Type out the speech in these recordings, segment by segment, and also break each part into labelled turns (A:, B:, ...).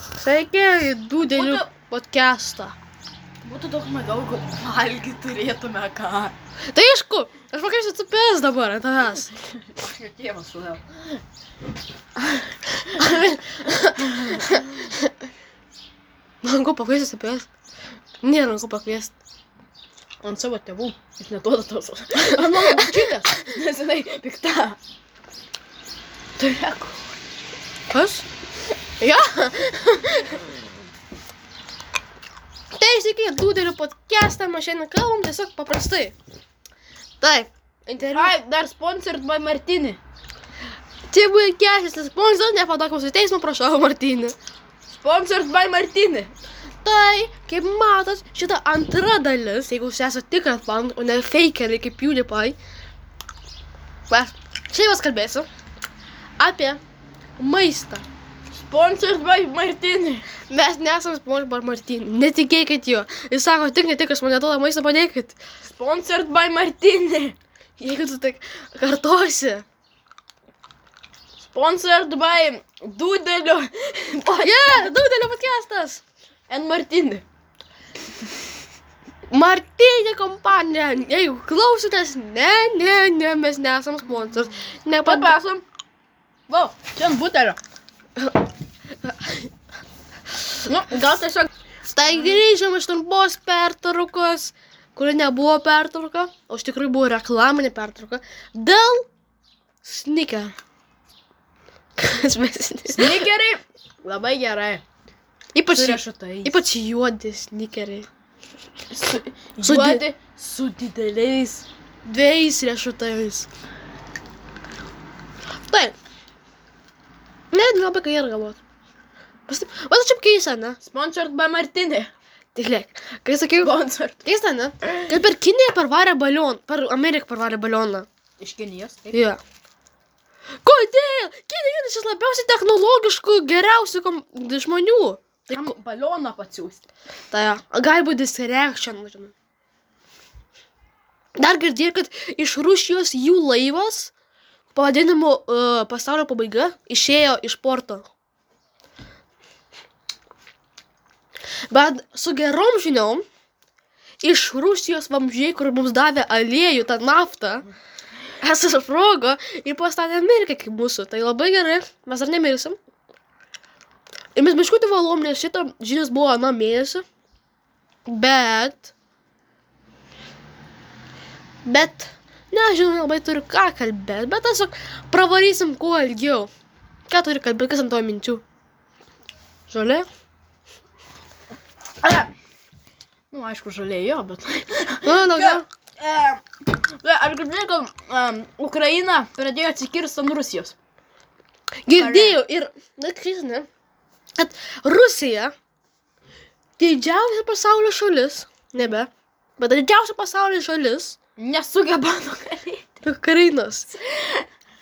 A: Sveiki, dūdelių
B: Būtų-
A: podcastą.
B: Būtų daug smagiau, jeigu valgyti turėtume ką.
A: Tai aišku, aš pakalbėsiu cupės dabar, ant tavęs.
B: Tėvas sudėjau.
A: Man ko pakviesti cupės? Nėra ko pakviesti.
B: Ant savo tėvų. Jis neduoda tos. Ant mano bičiutės. Nes jinai pikta. Turėk.
A: Kas? Ja. tai sveiki, dūdelių podcastą, mes šiandien kalbam tiesiog paprastai. Taip, interviu.
B: Ai, dar sponsored by Martini.
A: Čia buvo kešis, sponsor, nepatok mūsų teismo, prašau, Martynį.
B: Sponsored by Martini.
A: Tai, kaip matot, šita antra dalis, jeigu jūs esate tikras fan, o ne fakeriai kaip PewDiePie, mes šiandien kalbėsiu apie maistą.
B: Sponsored by Martini.
A: Mes nesam sponsor bar Martin, netikėkit jo. Jis sako, tik netikras man neduoda maistą, padėkit.
B: Sponsored by Martini.
A: Jeigu tu taip kartosi.
B: Sponsored by Dudelio.
A: Yeah, daugelio podcastas.
B: And Martini.
A: Martinė kompanija, jeigu klausotės, ne, ne, ne, mes nesam sponsors. Nepad...
B: Papasam. Va, čia butelio. Nu, gal tiesiog
A: Tai grįžom iš trumpos pertraukos, kuri nebuvo pertrauka, o iš tikrųjų buvo reklaminė pertrauka, dėl sniker. Kas mes
B: snikeriai. Labai gerai.
A: Ypač, ypač juodi snikeriai.
B: Su,
A: Su di-
B: juodi, su dideliais.
A: Dviejais riešutais. Taip. Net labai ką ir čia keista, ne?
B: Sponsored by Martini.
A: Tiklėk. Kai sakiau,
B: Sponsored.
A: keista, ne? Kad per Kiniją parvarė balioną, per Ameriką parvarė balioną.
B: Iš Kinijos. taip.
A: Jo. Kodėl? Kinija vienas iš labiausiai technologiškų, geriausių kom... žmonių. Tai,
B: Kam
A: ko...
B: balioną patsiųsti.
A: tai jo. gali būti distraction, žinai. Dar girdėjau, kad iš Rusijos jų laivas, pavadinimu uh, pasaulio pabaiga, išėjo iš porto. Bet su gerom žiniom, iš Rusijos vamzdžiai, kur mums davė aliejų, tą naftą, susprogo ir pastatė Ameriką kaip mūsų. Tai labai gerai, mes dar nemirsim. Ir mes biškutį valom, nes šito žinios buvo aną mėnesį. Bet. Bet. Nežinau, labai turiu ką kalbėti, bet tiesiog pravarysim kuo ilgiau. Ką turi kalbėti, kas ant to minčių? Žolė?
B: A, nu, aišku, žalėjo, bet...
A: Na, daugiau.
B: Aš girdėjau, kad um, Ukraina pradėjo atsikirsti nuo Rusijos.
A: Girdėjau ir, na, kris, ne? Kad Rusija didžiausia pasaulio šalis, nebe, bet didžiausia pasaulio šalis
B: Nesugeba nugalėti.
A: Ukrainos.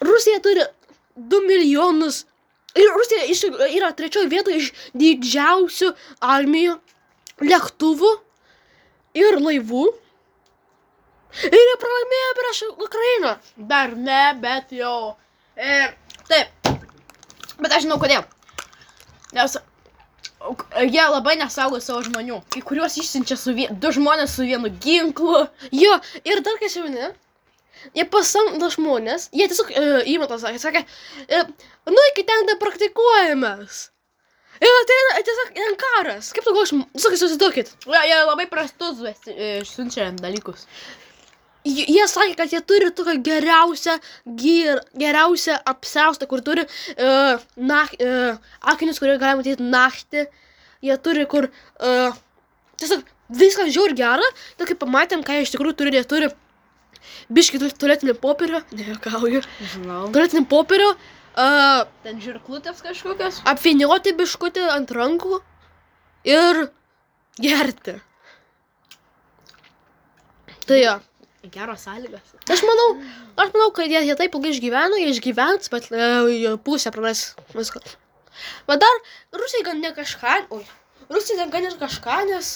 A: Rusija turi 2 milijonus. Ir Rusija iš, yra trečioje vietoje iš didžiausių armijų, lėktuvų ir laivų. Ir jie pralaimėjo prieš Ukrainą.
B: Dar ne, bet jau. E, taip. Bet aš žinau kodėl. Nes jie labai nesaugo savo žmonių. Kai kuriuos išsiunčia su vie... du žmonės su vienu ginklu.
A: Jo, ir dar kas jau ne? Jie pasamdo žmonės, jie tiesiog e, įmeta, sakė, sakė, e, nu iki ten tai praktikuojamės. Ir tai yra tiesiog ten karas. Kaip tu galvoji, tiesiog įsivaizduokit.
B: Jie, jie labai prastus e, siunčia dalykus.
A: Jie jie sakė, kad jie turi tokią geriausią, gyr, geriausią apsaustą, kur turi uh, nak, uh, akinius, kurie galima matyti naktį. Jie turi, kur uh, tiesiog viskas žiaur gera. Tai kaip pamatėm, ką jie iš tikrųjų turi, jie turi biškį tualetinį popierių, nejuokauju,
B: Žinau.
A: tualetinį popierių, uh,
B: Ten žirklutės kažkokios.
A: apvinioti biškutį ant rankų ir gerti. Tai jo.
B: Geros sąlygas.
A: Aš manau, aš manau, kad jie, jie taip ilgai išgyveno, jie išgyvens, bet e, jie pusę praras viską. Bet dar Rusija gan ne kažką, oi, Rusija gan ir kažką, nes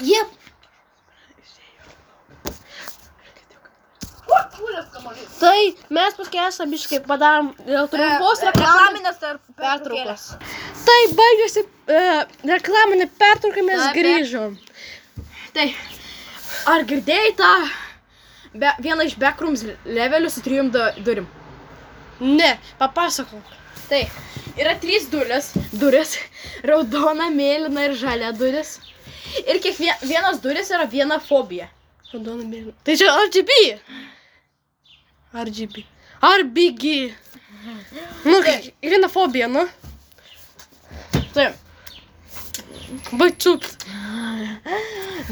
A: jie... Tai mes paskęsam biškai padarom dėl trumpos
B: E,
A: reklaminės
B: reklaminės tarp
A: pertraukos. Tai baigėsi e, reklaminė pertrauka, mes
B: Taip,
A: grįžom.
B: Tai, ar girdėjai tą be, vieną iš backrooms levelių su trijom du, durim?
A: Ne, papasakok.
B: Tai, yra trys durės, durės, raudona, mėlyna ir žalia duris. Ir kiekvienas duris yra viena fobija.
A: Raudona mėlyna. Tai čia RGB. RGB. RBG. Nu, viena fobija, nu.
B: Tai,
A: Bačiuk.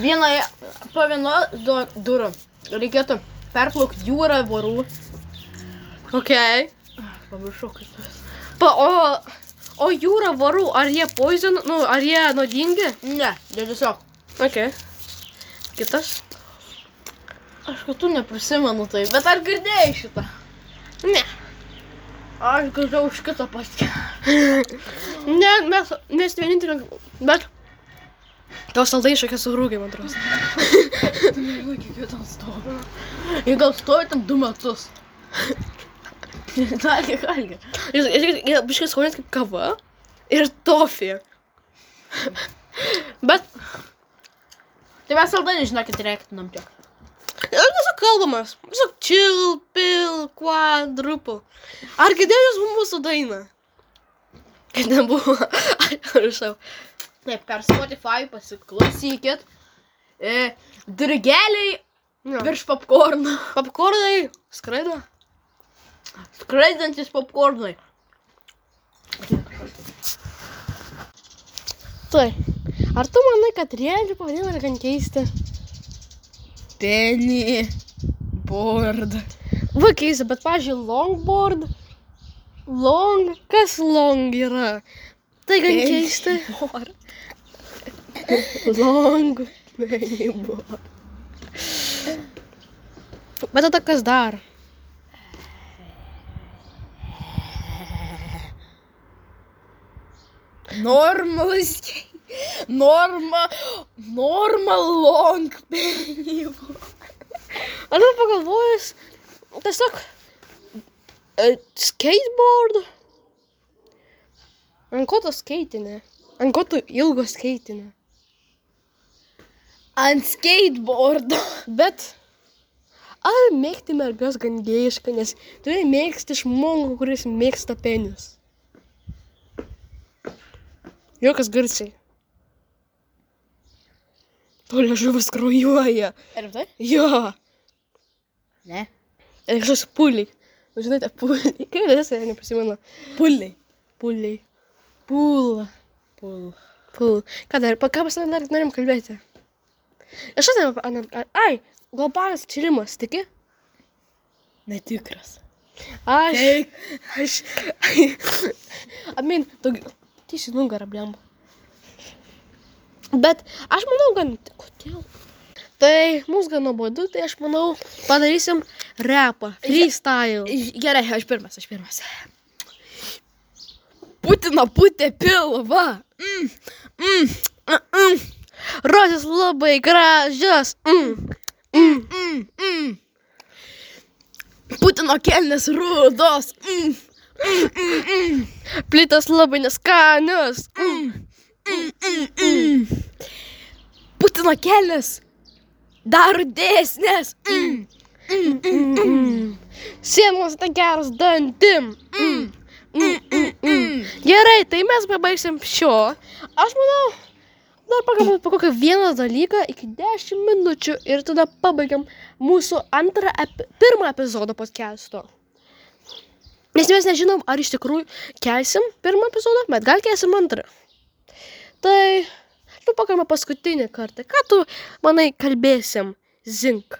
B: vienoje, po vieno du, durų reikėtų perplaukti jūrą vorų.
A: Ok.
B: Pamiršau, kaip tas.
A: Pa, o, o jūra varų, ar jie poison, nu, ar jie nuodingi?
B: Ne, jie tiesiog.
A: Ok. Kitas?
B: Aš kad tu neprisimenu tai, bet ar girdėjai šitą?
A: Ne.
B: Aš girdėjau už kitą paskį.
A: Ne, mes, mes vienintelė, bet... Tau saldai šokia surūgai, man atrodo.
B: Nežinau, kiek jų ten stovi. Jie gal stovi ten du metus. Dalį, galgi.
A: Jis, jis, jis, jis biškai skonės kaip kava ir tofija. bet,
B: Tai mes saldainį, žinokit, reiktinam tiek.
A: Aš nesu kalbamas. Tiesiog chill, pill, quadruple. Ar girdėjus mūsų dainą? Kad nebuvo. Aš rašau.
B: Taip, per Spotify pasiklausykit. E, dirgeliai
A: Ja.
B: virš popkorno.
A: Popkornai skraido.
B: Skraidantis popkornai.
A: Tai, ar tu manai, kad pavadinimą yra gan keisti?
B: Penny. Board.
A: Va keista, bet, pažiūrėjau, longboard. Long, kas long yra? Tai gan
B: Penny
A: keista. Long, board. Bet
B: Norma. Normal long penny.
A: Ar tu pagalvojus, tiesiog e, skateboard? Ant ko tu skaitinė? Ant ko tu ilgo skaitinė?
B: Ant skateboardo.
A: Bet ar mėgti mergas gan gėjiška, nes tu mėgsti žmogų, kuris mėgsta penis. Jokas garsiai. To liežuvis kraujuoja.
B: Ir tai?
A: Jo.
B: Ne.
A: Ir kažkoks puliai. Žinote, puliai. Kaip vadinasi, neprisimenu.
B: Puliai.
A: Puliai. Pula.
B: Pul.
A: Pul. Ką dar, pa ką mes dar norim kalbėti? Aš šiandien, ai, globalus čilimas, tiki?
B: Netikras.
A: Aš. Aš. Amin, tu. Tiesiai nugarą, blemba. Bet aš manau, gan. Kodėl? Tai mums gan nuobodu, tai aš manau, padarysim repą. Freestyle.
B: Gerai, aš pirmas, aš pirmas. Putino putė pilva. Mm, mm, mm, mm,
A: Rozės labai gražios. Mm. Mm.
B: mm, mm. Putino kelnes rudos. Mm, mm, mm, mm,
A: Plitas labai neskanius.
B: mm, mm, mm, mm. Putino kelnes dar rudesnės. Mm, mm, mm, mm,
A: Sienos tai geras dantim.
B: mm, mm, mm, mm.
A: Gerai, tai mes pabaigsim šio. Aš manau, dar pakalbėt po kokią vieną dalyką iki 10 minučių ir tada pabaigiam mūsų antrą, epi pirmą epizodą podcast'o. Nes mes nežinom, ar iš tikrųjų kelsim pirmą epizodą, bet gal kelsim antrą. Tai, pakalbame paskutinį kartą. Ką tu, manai, kalbėsim? Zink.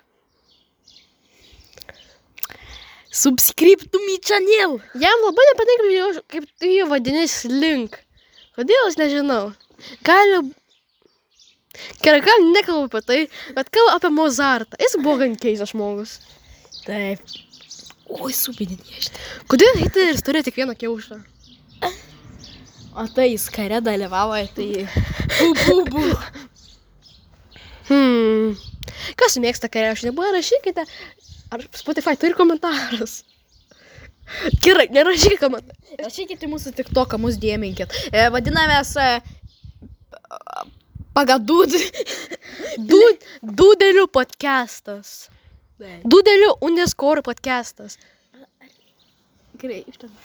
B: Subscriptum į channel.
A: Jam labai nepatinka, kaip tu jį vadini slink. Kodėl aš nežinau. Gali. Gerai, gal nekalbu apie tai, bet kalbu apie Mozartą. Jis buvo gan keistas žmogus.
B: Taip. Oi, subidinė šitą.
A: Kodėl Hitleris turėjo tik vieną kiaušą?
B: O tai jis kare dalyvavo, tai... Bu, bu, bu.
A: Hmm. Kas mėgsta kariaušinį? Buvo rašykite Ar Spotify turi komentarus? Gerai, nerašyk komentarų.
B: Rašykite mūsų TikToką, mus dėminkit. E, vadinamės e, pagadud.
A: Dudelių podcastas. Dudelių underscore podcastas.
B: Gerai, iš ten.